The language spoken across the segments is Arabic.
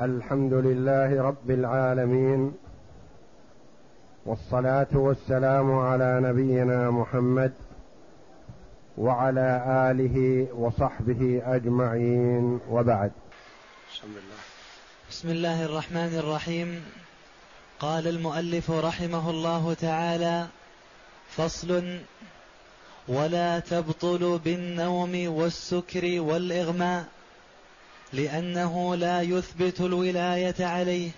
الحمد لله رب العالمين والصلاة والسلام على نبينا محمد وعلى آله وصحبه أجمعين وبعد. بسم الله بسم الله الرحمن الرحيم. قال المؤلف رحمه الله تعالى فصل ولا تبطل بالنوم والسكر والإغماء. لأنه لا يثبت الولاية عليه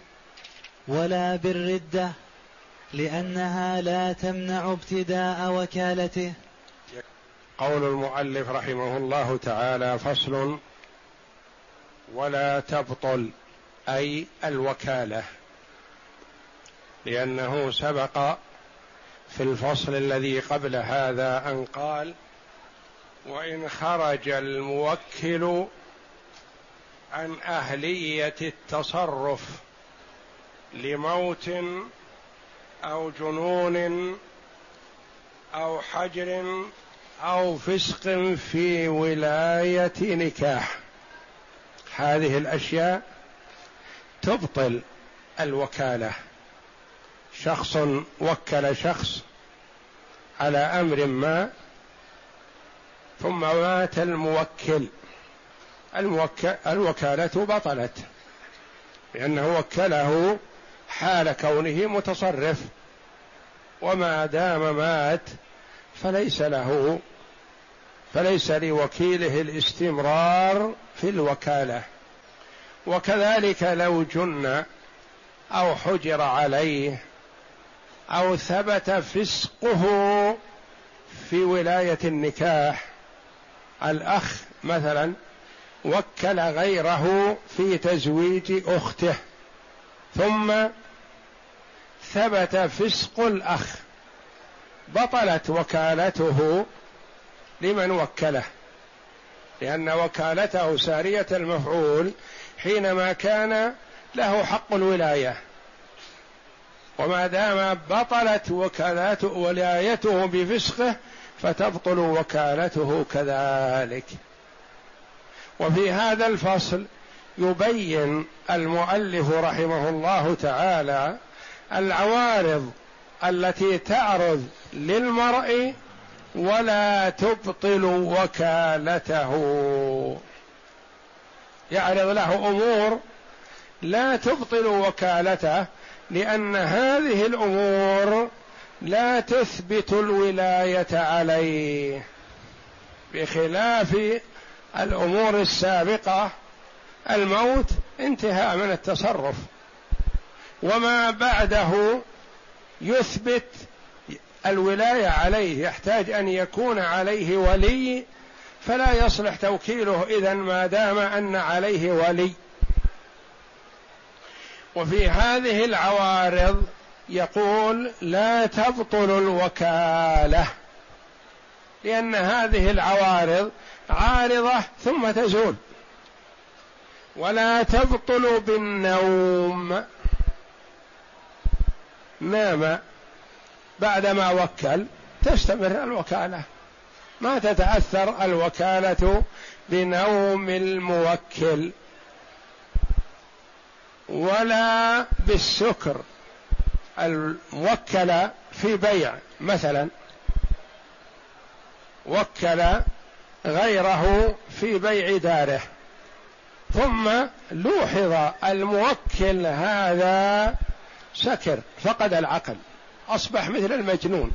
ولا بالردة لأنها لا تمنع ابتداء وكالته. قول المؤلف رحمه الله تعالى فصل ولا تبطل أي الوكالة لأنه سبق في الفصل الذي قبل هذا أن قال وإن خرج الموكل عن أهلية التصرف لموت أو جنون أو حجر أو فسق في ولاية نكاح. هذه الأشياء تبطل الوكالة. شخص وكل شخص على أمر ما ثم مات الموكل. الوكالة بطلت لأنه وكله حال كونه متصرف وما دام مات فليس له فليس لوكيله الاستمرار في الوكالة. وكذلك لو جن أو حجر عليه أو ثبت فسقه في ولاية النكاح الأخ مثلا وكل غيره في تزويج أخته. ثم ثبت فسق الأخ. بطلت وكالته لمن وكله لأن وكالته سارية المفعول حينما كان له حق الولاية. وما دام بطلت وكالته ولايته بفسقه فتبطل وكالته كذلك. وفي هذا الفصل يبين المؤلف رحمه الله تعالى العوارض التي تعرض للمرء ولا تبطل وكالته. يعرض له أمور لا تبطل وكالته لأن هذه الأمور لا تثبت الولاية عليه. بخلاف الأمور السابقة الموت انتهاء من التصرف. وما بعده يثبت الولاية عليه يحتاج أن يكون عليه ولي فلا يصلح توكيله إذا ما دام أن عليه ولي. وفي هذه العوارض يقول لا تبطل الوكالة لأن هذه العوارض عارضة ثم تزول. ولا تبطل بالنوم. نام بعدما وكل. تستمر الوكالة. ما تتأثر الوكالة بنوم الموكل. ولا بالسكر. الموكل في بيع. مثلا. وكل غيره في بيع داره. ثم لوحظ الموكل هذا سكر فقد العقل أصبح مثل المجنون.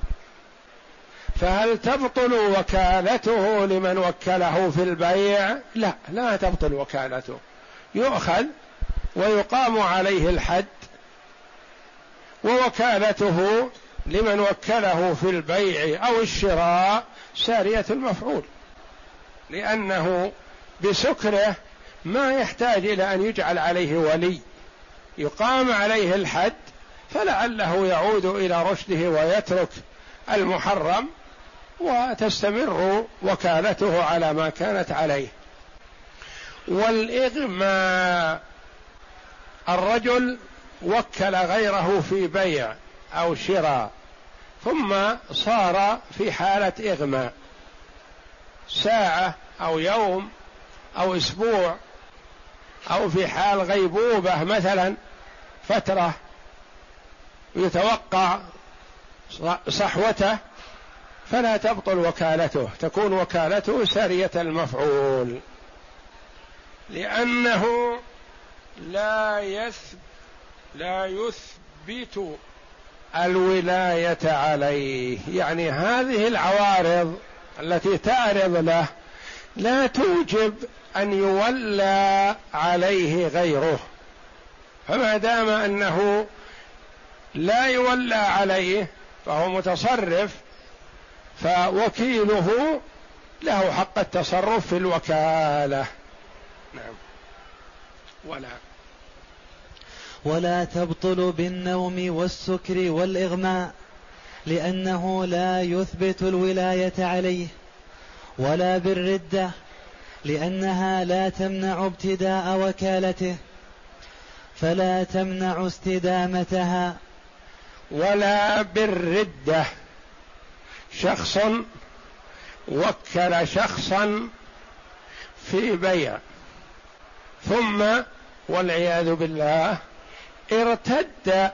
فهل تبطل وكالته لمن وكله في البيع؟ لا لا تبطل وكالته. يؤخذ ويقام عليه الحد ووكالته لمن وكله في البيع أو الشراء سارية المفعول. لأنه بسكره ما يحتاج إلى أن يجعل عليه ولي. يقام عليه الحد فلعله يعود إلى رشده ويترك المحرم وتستمر وكالته على ما كانت عليه. والإغماء الرجل وكل غيره في بيع أو شراء ثم صار في حالة إغماء. ساعة أو يوم أو أسبوع أو في حال غيبوبة مثلا فترة يتوقع صحوته فلا تبطل وكالته تكون وكالته سارية المفعول. لأنه لا يثب لا يثبت الولاية عليه. يعني هذه العوارض التي تعرض له لا توجب أن يولى عليه غيره. فما دام أنه لا يولى عليه فهو متصرف فوكيله له حق التصرف في الوكالة. نعم. ولا. ولا تبطل بالنوم والسكر والإغماء. لأنه لا يثبت الولاية عليه ولا بالردة لأنها لا تمنع ابتداء وكالته فلا تمنع استدامتها ولا بالردة. شخص وكل شخصا في بيع. ثم والعياذ بالله ارتد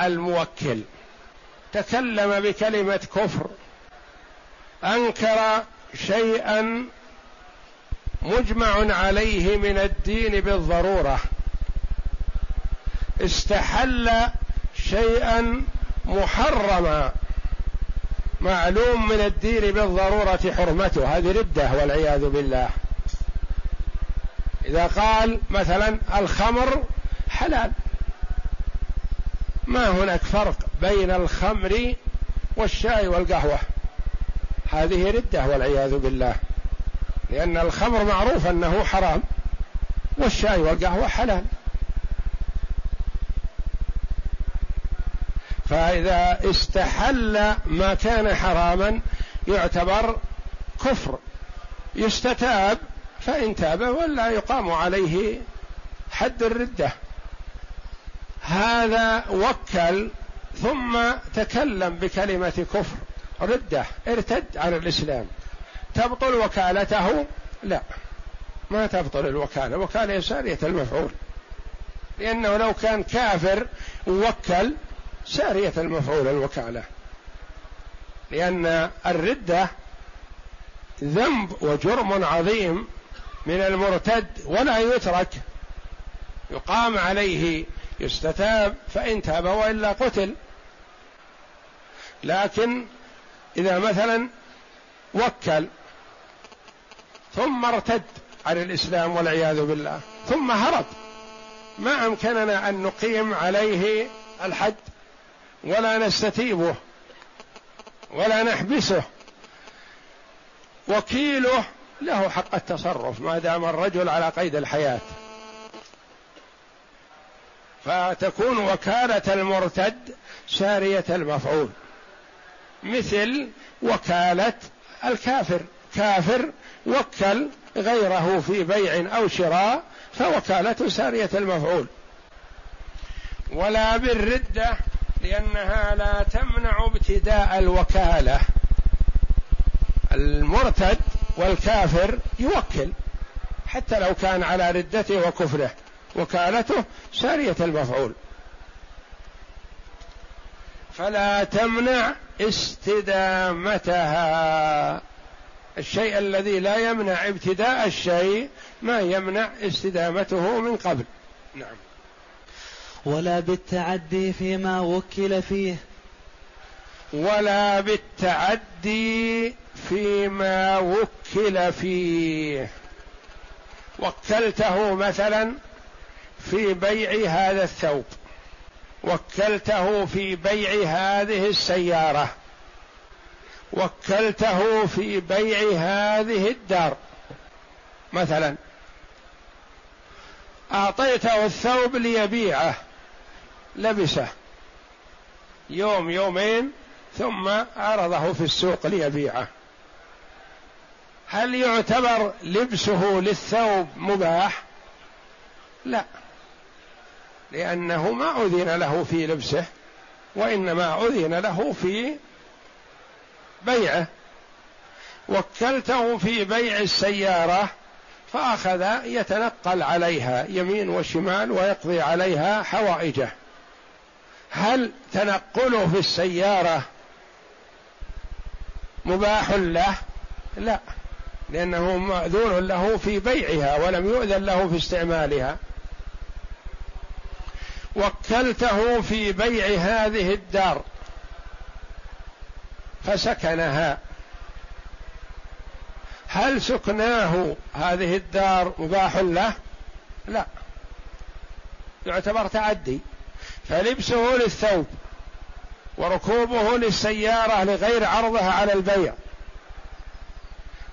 الموكل. تكلم بكلمة كفر أنكر شيئا مجمع عليه من الدين بالضرورة. استحل شيئا محرما معلوم من الدين بالضرورة حرمته. هذه ردة والعياذ بالله. إذا قال مثلا الخمر حلال ما هناك فرق بين الخمر والشاي والقهوة؟ هذه ردة والعياذ بالله. لأن الخمر معروف أنه حرام والشاي والقهوة حلال. فإذا استحل ما كان حراما يعتبر كفر. يستتاب فإن تاب ولا يقام عليه حد الردة. هذا وكل ثم تكلم بكلمة كفر. ردة ارتد عن الإسلام. تبطل وكالته؟ لا. ما تبطل الوكالة. وكالة سارية المفعول. لأنه لو كان كافر وكل سارية المفعول الوكالة. لأن الردة ذنب وجرم عظيم من المرتد ولا يترك. يقام عليه يستتاب فإن تاب وإلا قتل. لكن إذا مثلا وكل ثم ارتد عن الإسلام والعياذ بالله ثم هرب. ما أمكننا أن نقيم عليه الحد ولا نستتيبه ولا نحبسه. وكيله له حق التصرف ما دام الرجل على قيد الحياة. فتكون وكالة المرتد ساريه المفعول. مثل وكالة الكافر. كافر وكل غيره في بيع أو شراء فوكالته ساريه المفعول. ولا بالردة لأنها لا تمنع ابتداء الوكالة. المرتد والكافر يوكل حتى لو كان على ردته وكفره. وكالته سارية المفعول. فلا تمنع استدامتها. الشيء الذي لا يمنع ابتداء الشيء ما يمنع استدامته من قبل. نعم. ولا بالتعدي فيما وكل فيه. ولا بالتعدي فيما وكل فيه. وكلته مثلا في بيع هذا الثوب وكلته في بيع هذه السيارة وكلته في بيع هذه الدار. مثلا أعطيته الثوب ليبيعه لبسه يوم يومين ثم عرضه في السوق ليبيعه. هل يعتبر لبسه للثوب مباح؟ لا. لأنه ما أذن له في لبسه وإنما أذن له في بيعه. وكلته في بيع السيارة فأخذ يتنقل عليها يمين وشمال ويقضي عليها حوائجه. هل تنقله في السيارة مباح له؟ لا لأنه مأذون له في بيعها ولم يؤذن له في استعمالها. وكلته في بيع هذه الدار فسكنها. هل سكناه هذه الدار مباح له؟ لا. يعتبر تعدي. فلبسه للثوب وركوبه للسيارة لغير عرضها على البيع.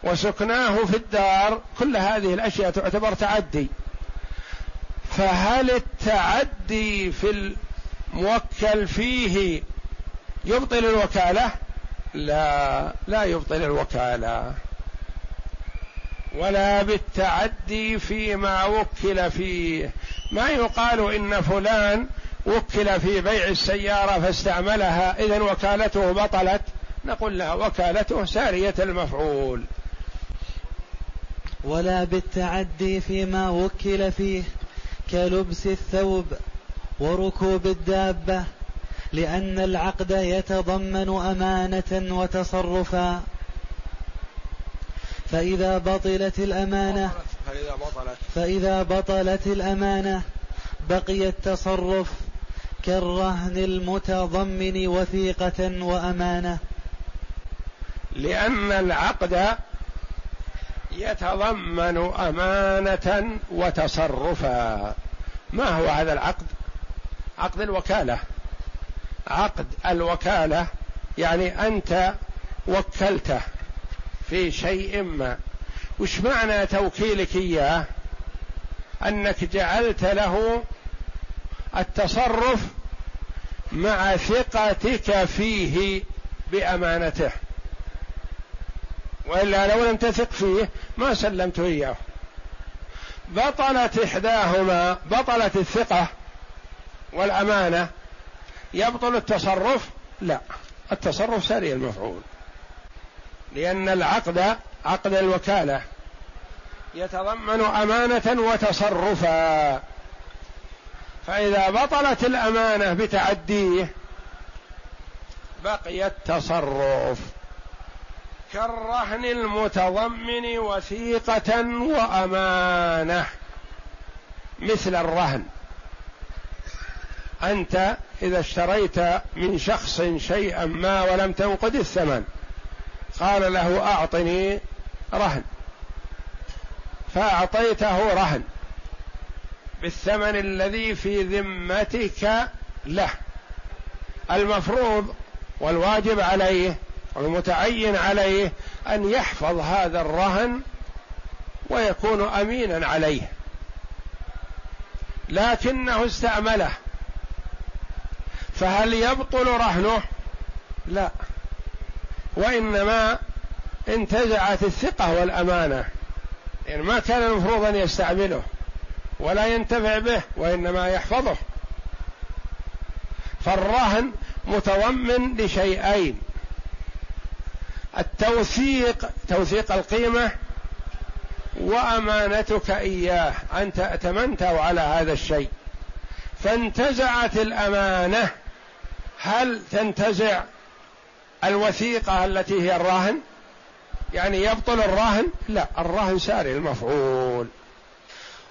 وسكناه في الدار. كل هذه الأشياء تعتبر تعدي. فهل التعدي في الموكل فيه يبطل الوكالة؟ لا لا يبطل الوكالة. ولا بالتعدي فيما وكل فيه. ما يقال إن فلان وكل في بيع السيارة فاستعملها اذا وكالته بطلت. نقول لها وكالته سارية المفعول. ولا بالتعدي فيما وكل فيه. كلبس الثوب وركوب الدابة لأن العقد يتضمن أمانة وتصرفا. فإذا بطلت الأمانة فإذا بطلت الأمانة بقي التصرف كالرهن المتضمن وثيقة وأمانة. لأن العقد يتضمن أمانة وتصرفا. ما هو هذا العقد؟ عقد الوكالة. عقد الوكالة يعني أنت وكلته في شيء ما. وش معنى توكيلك إياه؟ أنك جعلت له التصرف مع ثقتك فيه بأمانته. وإلا لو لم تثق فيه ما سلمته إياه. بطلت إحداهما بطلت الثقة والأمانة. يبطل التصرف؟ لا. التصرف سري المفعول. لأن العقد عقد الوكالة. يتضمن أمانة وتصرفا. فإذا بطلت الأمانة بتعديه بقي التصرف. كالرهن المتضمن وثيقة وأمانة. مثل الرهن. أنت إذا اشتريت من شخص شيئا ما ولم تنقد الثمن قال له أعطني رهن. فأعطيته رهن بالثمن الذي في ذمتك له. المفروض والواجب عليه والمتعين عليه أن يحفظ هذا الرهن ويكون أمينا عليه. لكنه استعمله. فهل يبطل رهنه؟ لا. وإنما انتزعت الثقة والأمانة. يعني ما كان المفروض أن يستعمله. ولا ينتفع به وإنما يحفظه. فالرهن متضمن لشيئين. التوثيق توثيق القيمة وأمانتك إياه. أنت ائتمنته على هذا الشيء. فانتزعت الأمانة. هل تنتزع الوثيقة التي هي الراهن يعني يبطل الراهن لا الراهن ساري المفعول.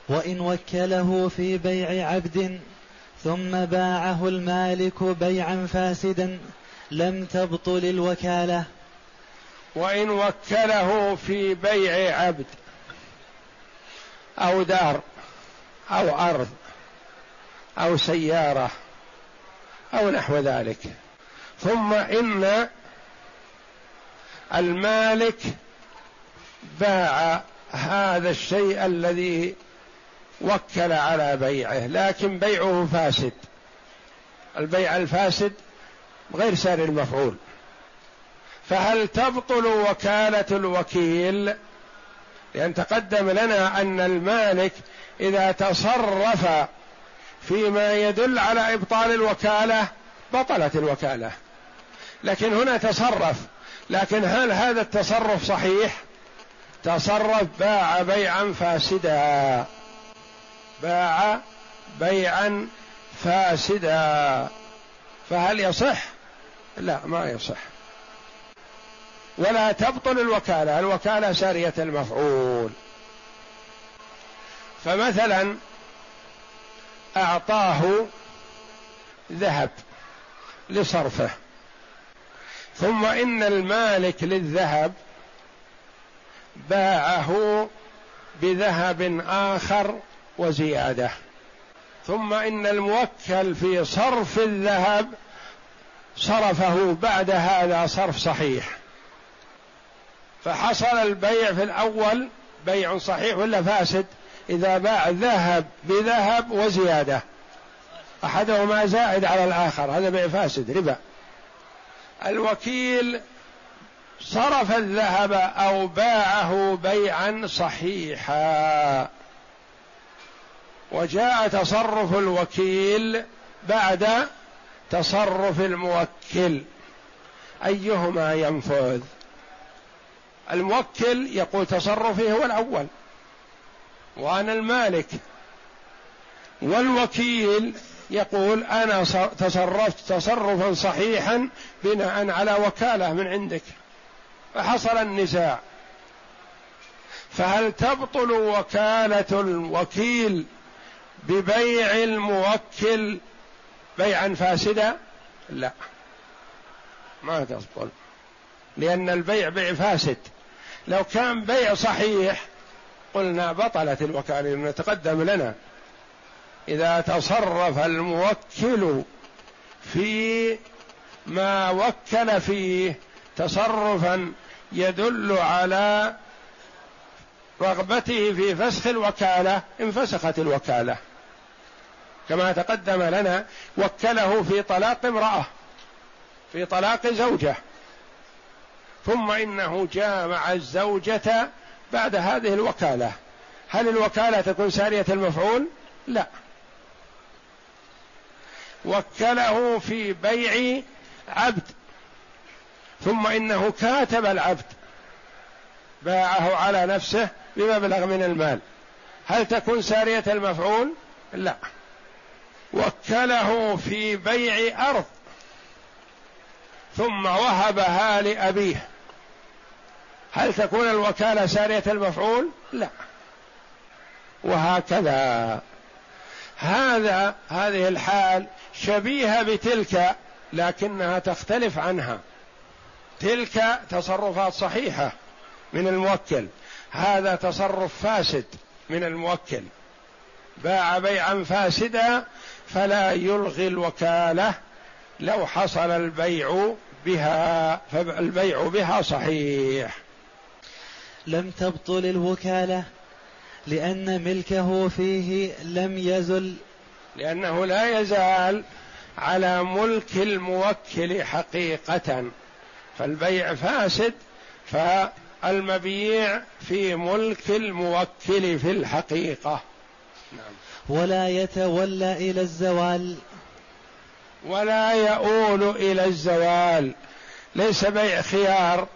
وإن وكله في بيع عبد ثم باعه المالك بيعا فاسدا لم تبطل الوكالة. وإن وكله في بيع عبد أو دار أو أرض أو سيارة أو نحو ذلك. ثم إن المالك باع هذا الشيء الذي وكل على بيعه لكن بيعه فاسد. البيع الفاسد غير سار المفعول. فهل تبطل وكالة الوكيل؟ لأن تقدم لنا أن المالك إذا تصرف فيما يدل على إبطال الوكالة بطلت الوكالة. لكن هنا تصرف. لكن هل هذا التصرف صحيح؟ تصرف باع بيعا فاسدا. باع بيعا فاسدا. فهل يصح؟ لا ما يصح. ولا تبطل الوكالة الوكالة ساريه المفعول. فمثلا أعطاه ذهب لصرفه ثم إن المالك للذهب باعه بذهب آخر وزيادة ثم إن الموكل في صرف الذهب صرفه بعد هذا صرف صحيح. فحصل البيع في الأول بيع صحيح ولا فاسد؟ إذا باع ذهب بذهب وزيادة. أحدهما زائد على الآخر هذا بيع فاسد ربا. الوكيل صرف الذهب أو باعه بيعا صحيحا. وجاء تصرف الوكيل بعد تصرف الموكل. أيهما ينفذ؟ الموكل يقول تصرفي هو الأول وأنا المالك والوكيل يقول أنا تصرفت تصرفا صحيحا بناء على وكالة من عندك. فحصل النزاع. فهل تبطل وكالة الوكيل ببيع الموكل بيعا فاسدا؟ لا. ما تبطل لأن البيع بيع فاسد. لو كان بيع صحيح قلنا بطلت الوكالة نتقدم لنا. إذا تصرف الموكل في ما وكل فيه تصرفا يدل على رغبته في فسخ الوكالة انفسخت الوكالة. كما تقدم لنا وكله في طلاق امرأة في طلاق زوجة. ثم إنه جامع الزوجة بعد هذه الوكالة. هل الوكالة تكون سارية المفعول؟ لا. وكله في بيع عبد. ثم إنه كاتب العبد. باعه على نفسه بمبلغ من المال. هل تكون سارية المفعول؟ لا. وكله في بيع أرض. ثم وهبها لأبيه. هل تكون الوكالة سارية المفعول؟ لا. وهكذا. هذا هذه الحال شبيهة بتلك لكنها تختلف عنها. تلك تصرفات صحيحة من الموكل. هذا تصرف فاسد من الموكل. باع بيعا فاسدا فلا يلغي الوكالة لو حصل البيع بها فالبيع بها صحيح. لم تبطل الوكالة لأن ملكه فيه لم يزل. لأنه لا يزال على ملك الموكل حقيقة فالبيع فاسد فالمبيع في ملك الموكل في الحقيقة. نعم. ولا يتولى إلى الزوال. ولا يؤول إلى الزوال. ليس بيع خيار.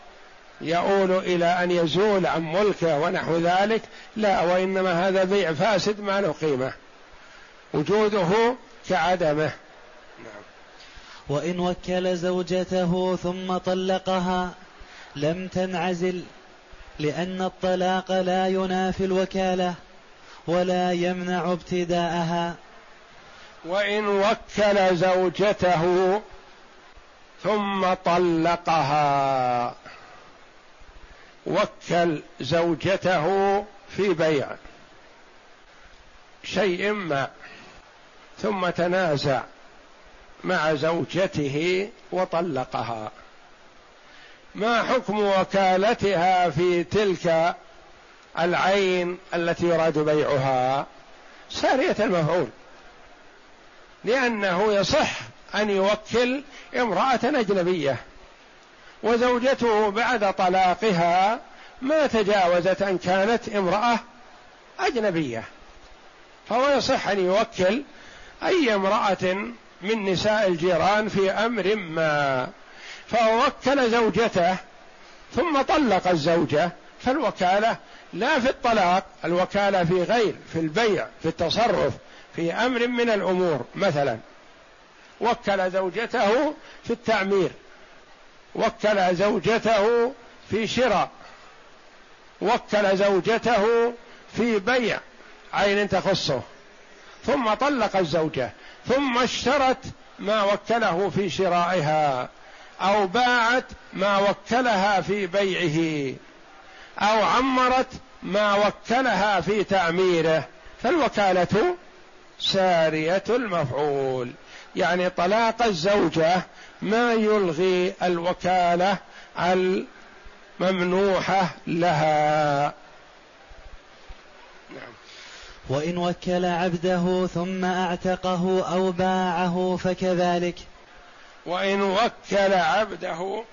يؤول إلى أن يزول عن ملكه ونحو ذلك لا وإنما هذا بيع فاسد ما له قيمة. وجوده كعدمه. نعم. وإن وكل زوجته ثم طلقها لم تنعزل لأن الطلاق لا ينافي الوكالة ولا يمنع ابتداءها. وإن وكل زوجته ثم طلقها. وكل زوجته في بيع شيء ما ثم تنازع مع زوجته وطلقها. ما حكم وكالتها في تلك العين التي يراد بيعها؟ سارية المفعول. لأنه يصح أن يوكل امرأة أجنبية. وزوجته بعد طلاقها ما تجاوزت أن كانت امرأة أجنبية. فهو يصح أن يوكل أي امرأة من نساء الجيران في أمر ما. فوكل زوجته ثم طلق الزوجة فالوكالة لا في الطلاق الوكالة في غير في البيع في التصرف في أمر من الأمور. مثلا وكل زوجته في التعمير. وكل زوجته في شراء. وكل زوجته في بيع. عين تخصه. ثم طلق الزوجة. ثم اشترت ما وكله في شرائها. أو باعت ما وكلها في بيعه. أو عمرت ما وكلها في تعميره فالوكالة سارية المفعول. يعني طلاق الزوجة ما يلغي الوكالة الممنوحة لها. نعم. وإن وكل عبده ثم أعتقه أو باعه فكذلك. وإن وكل عبده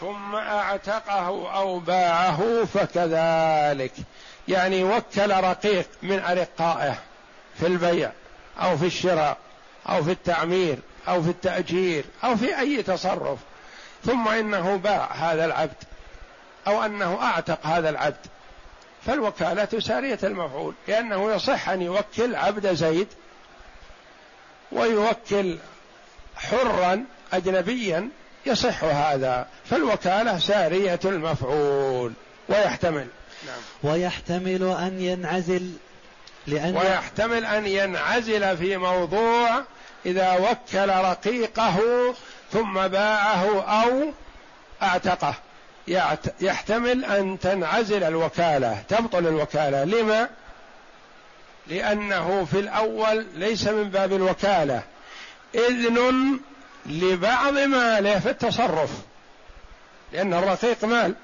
ثم أعتقه أو باعه فكذلك. يعني وكل رقيق من أرقائه في البيع أو في الشراء. أو في التعمير أو في التأجير أو في أي تصرف. ثم إنه باع هذا العبد أو أنه أعتق هذا العبد. فالوكالة سارية المفعول لأنه يصح أن يوكل عبد زيد ويوكل حرا اجنبيا يصح هذا. فالوكالة سارية المفعول ويحتمل. نعم. ويحتمل أن ينعزل لأن ويحتمل أن ينعزل في موضوع إذا وكل رقيقه ثم باعه أو اعتقه. يحتمل أن تنعزل الوكالة تبطل الوكالة. لما؟ لأنه في الأول ليس من باب الوكالة. إذن لبعض ماله في التصرف. لأن الرقيق مال.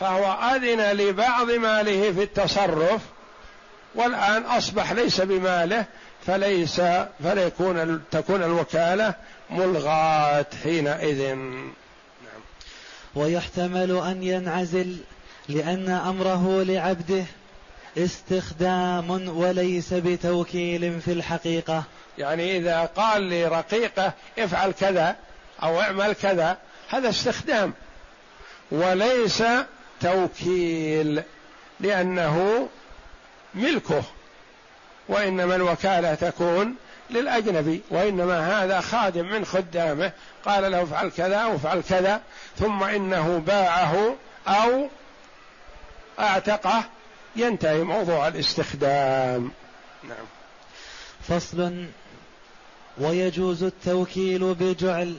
فهو أذن لبعض ماله في التصرف والآن أصبح ليس بماله فليس فليكون تكون الوكالة ملغاة حينئذ. نعم. ويحتمل أن ينعزل لأن أمره لعبده استخدام وليس بتوكيل في الحقيقة. يعني إذا قال لرقيقه افعل كذا أو اعمل كذا هذا استخدام. وليس توكيل لأنه ملكه وإنما الوكالة تكون للأجنبي وإنما هذا خادم من خدامه قال له افعل كذا أو افعل كذا ثم إنه باعه أو أعتقه ينتهي موضوع الاستخدام. نعم. فصل ويجوز التوكيل بجعل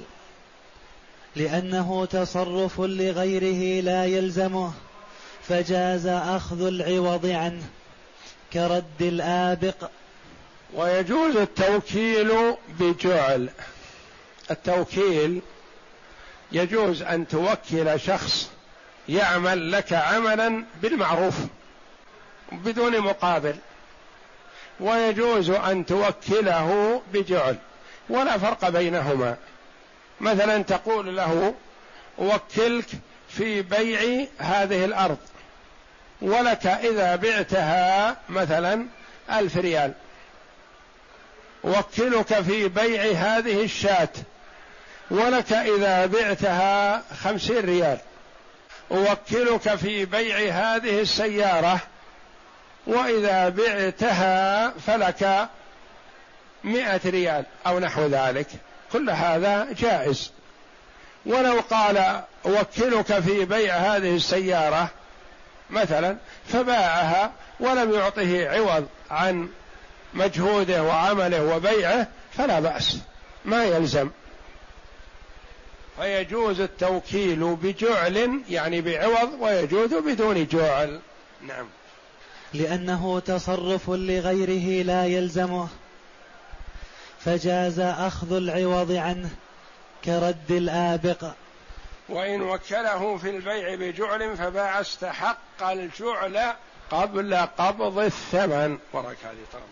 لأنه تصرف لغيره لا يلزمه فجاز أخذ العوض عنه. كرد الآبق. ويجوز التوكيل بجعل. التوكيل يجوز أن توكل شخص يعمل لك عملا بالمعروف بدون مقابل. ويجوز أن توكله بجعل ولا فرق بينهما. مثلا تقول له اوكلك في بيع هذه الأرض. ولك إذا بعتها مثلا ألف ريال. وكلك في بيع هذه الشاة. ولك إذا بعتها خمسين ريال. أوكلك في بيع هذه السيارة. وإذا بعتها فلك مئة ريال أو نحو ذلك. كل هذا جائز. ولو قال أوكلك في بيع هذه السيارة مثلا فباعها ولم يعطه عوض عن مجهوده وعمله وبيعه فلا بأس ما يلزم. فيجوز التوكيل بجعل يعني بعوض ويجوز بدون جعل. نعم. لأنه تصرف لغيره لا يلزمه. فجاز أخذ العوض عنه كرد الآبق. وإن وكله في البيع بجعل فباع استحق الجعل قبل قبض الثمن. وراك هذه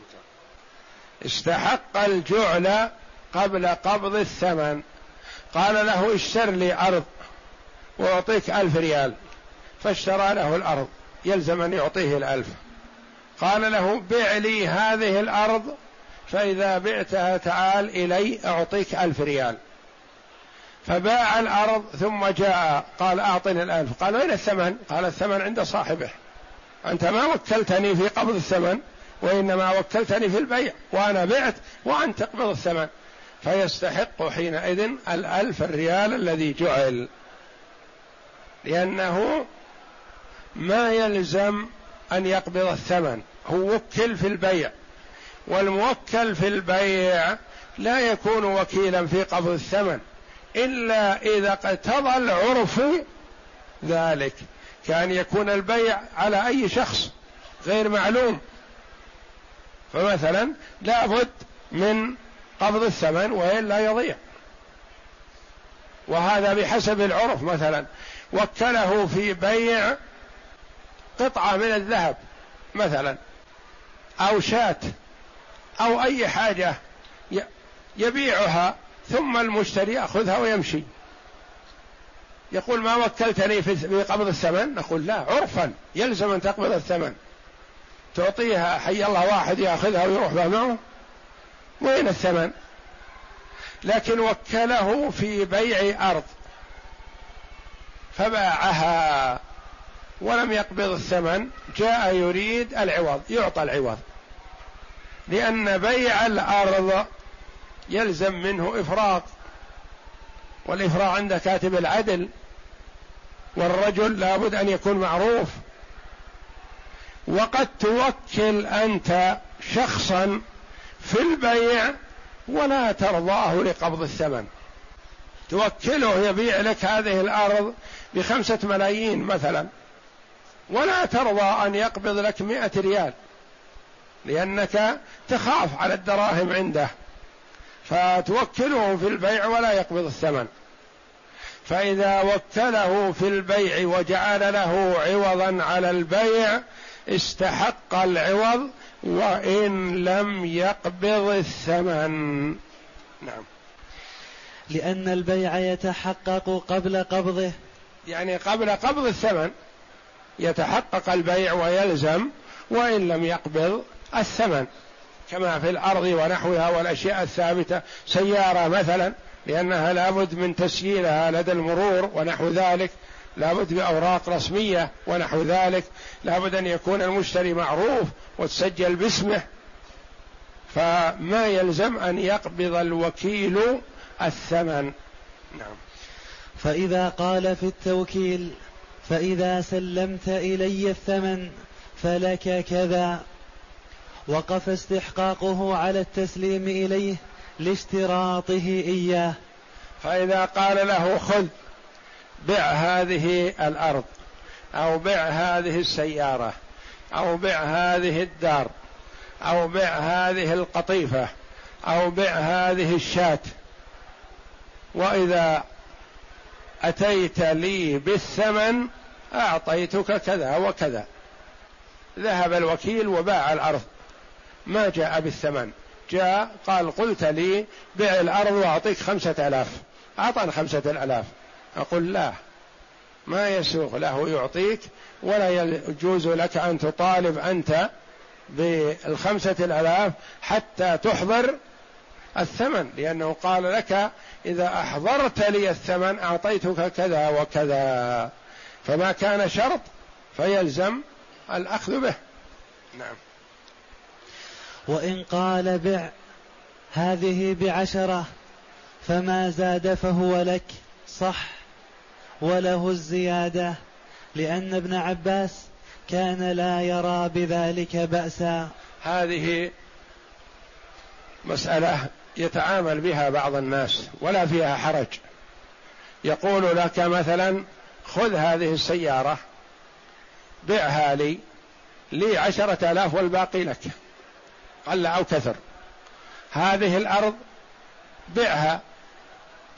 استحق الجعل قبل قبض الثمن. قال له اشتر لي أرض وأعطيك ألف ريال. فاشترى له الأرض. يلزم أن يعطيه الألف. قال له بع لي هذه الأرض فإذا بعتها تعال إلي أعطيك ألف ريال. فباع الأرض ثم جاء قال أعطني الألف. قال وين الثمن؟ قال الثمن عند صاحبه. أنت ما وكلتني في قبض الثمن وإنما وكلتني في البيع وأنا بعت وأنت تقبض الثمن. فيستحق حينئذ الألف الريال الذي جعل. لأنه ما يلزم أن يقبض الثمن. هو وكل في البيع. والموكل في البيع لا يكون وكيلا في قبض الثمن. إلا إذا اقتضى العرف ذلك. كان يكون البيع على أي شخص غير معلوم. فمثلا لابد من قبض الثمن والا يضيع. وهذا بحسب العرف مثلا. وكله في بيع قطعة من الذهب مثلا. أو شاة أو أي حاجة يبيعها ثم المشتري يأخذها ويمشي. يقول ما وكلتني في قبض الثمن؟ نقول لا عرفا يلزم أن تقبض الثمن. تعطيها حي الله واحد يأخذها ويروح معه وين الثمن؟ لكن وكله في بيع أرض. فباعها. ولم يقبض الثمن جاء يريد العوض يعطى العوض. لأن بيع الأرض يلزم منه إفراط والإفراط عند كاتب العدل والرجل لابد أن يكون معروف. وقد توكل أنت شخصا في البيع ولا ترضاه لقبض الثمن. توكله يبيع لك هذه الأرض بخمسة ملايين مثلا ولا ترضى أن يقبض لك مئة ريال لأنك تخاف على الدراهم عنده. فتوكله في البيع ولا يقبض الثمن. فإذا وكله في البيع وجعل له عوضا على البيع استحق العوض وإن لم يقبض الثمن. نعم. لأن البيع يتحقق قبل قبضه. يعني قبل قبض الثمن يتحقق البيع ويلزم وإن لم يقبض الثمن. كما في الأرض ونحوها والأشياء الثابتة سيارة مثلا لأنها لابد من تسييرها لدى المرور ونحو ذلك. لابد بأوراق رسمية ونحو ذلك. لابد أن يكون المشتري معروف وتسجل باسمه. فما يلزم أن يقبض الوكيل الثمن. نعم. فإذا قال في التوكيل فإذا سلمت إلي الثمن فلك كذا. وقف استحقاقه على التسليم إليه لاشتراطه إياه. فإذا قال له خذ بع هذه الأرض أو بع هذه السيارة أو بع هذه الدار أو بع هذه القطيفة أو بع هذه الشاة. وإذا أتيت لي بالثمن أعطيتك كذا وكذا. ذهب الوكيل وباع الأرض. ما جاء بالثمن. جاء قال قلت لي بع الأرض وأعطيك خمسة آلاف. أعطاني خمسة آلاف. أقول لا. ما يسوغ له يعطيك ولا يجوز لك أن تطالب أنت بالخمسة الآلاف حتى تحضر الثمن. لأنه قال لك إذا أحضرت لي الثمن أعطيتك كذا وكذا. فما كان شرط فيلزم الأخذ به. نعم. وإن قال بع هذه بعشرة فما زاد فهو لك صح وله الزيادة لأن ابن عباس كان لا يرى بذلك بأسا. هذه مسألة يتعامل بها بعض الناس ولا فيها حرج. يقول لك مثلا خذ هذه السيارة بعها لي لي عشرة آلاف والباقي لك. قل أو كثر. هذه الأرض بعها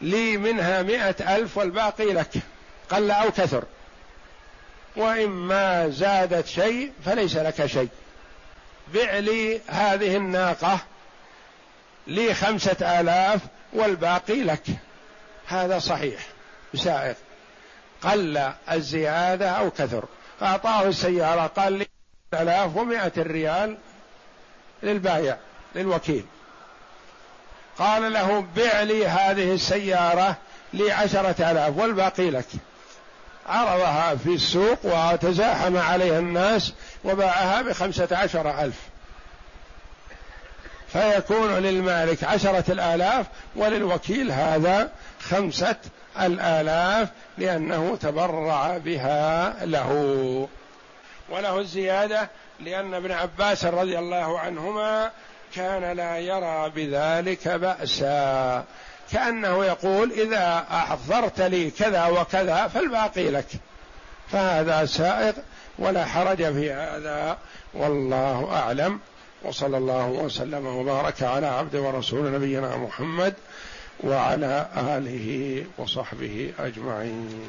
لي منها مئة ألف والباقي لك. قل أو كثر. وإما زادت شيء فليس لك شيء. بع لي هذه الناقة لي خمسة آلاف والباقي لك. هذا صحيح. سائغ قل الزيادة أو كثر. أعطاه السيارة قال لي آلاف ومائة ريال للبايع للوكيل. قال له بع لي هذه السيارة لي آلاف والباقي لك. عرضها في السوق وتزاحم عليها الناس وباعها بخمسة عشر ألف. فيكون للمالك عشرة الآلاف وللوكيل هذا خمسة الآلاف لأنه تبرع بها له. وله الزيادة لأن ابن عباس رضي الله عنهما كان لا يرى بذلك بأسا. كأنه يقول إذا أحضرت لي كذا وكذا فالباقي لك. فهذا سائق ولا حرج في هذا. والله أعلم. وصلى الله وسلم وبارك على عبد ورسول نبينا محمد وعلى آله وصحبه أجمعين.